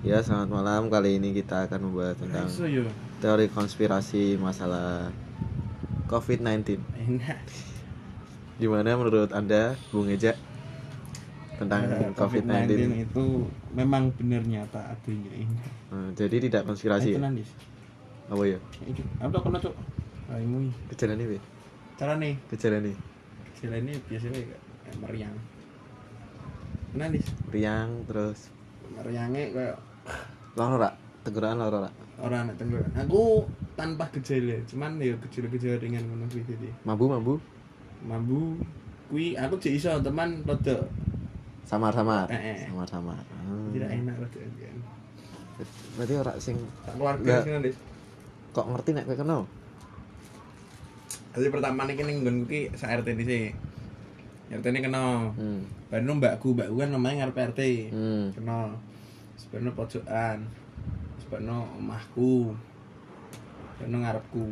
Ya, selamat malam. Kali ini kita akan membahas tentang Iso yo. teori konspirasi masalah COVID-19. Enak. Gimana menurut Anda, Bung Eja, tentang Eh, COVID-19? itu memang benar nyata adanya ini. Eh, jadi tidak konspirasi ya? Apa ya? Iki, apa kena cuk? Raimu. Kejadian ini, Cara nih, kejadian ini. sila ini biasanya meriang. Nanti Riang, terus meriangnya kayak loro rak, teguran loro rak. orang anak tenggorokan. Aku tanpa gejala, cuman ya gejala-gejala ringan ngono kuwi jadi. Mambu, mambu, Mambu kuwi aku jek iso teman rada samar-samar. Eh, eh. Samar-samar. Hmm. tidak enak rada kan. Berarti ora sing Tak keluarga sih nanti. kok ngerti nek kowe kenal? Jadi pertama nih kini nggon ki sa RT ini sih. RT ini kenal. Hmm. Baru mbakku, mbakku kan namanya ngarep RT. Hmm. Kenal. Sebenarnya pojokan. Sebenarnya omahku. Sebenarnya ngarepku.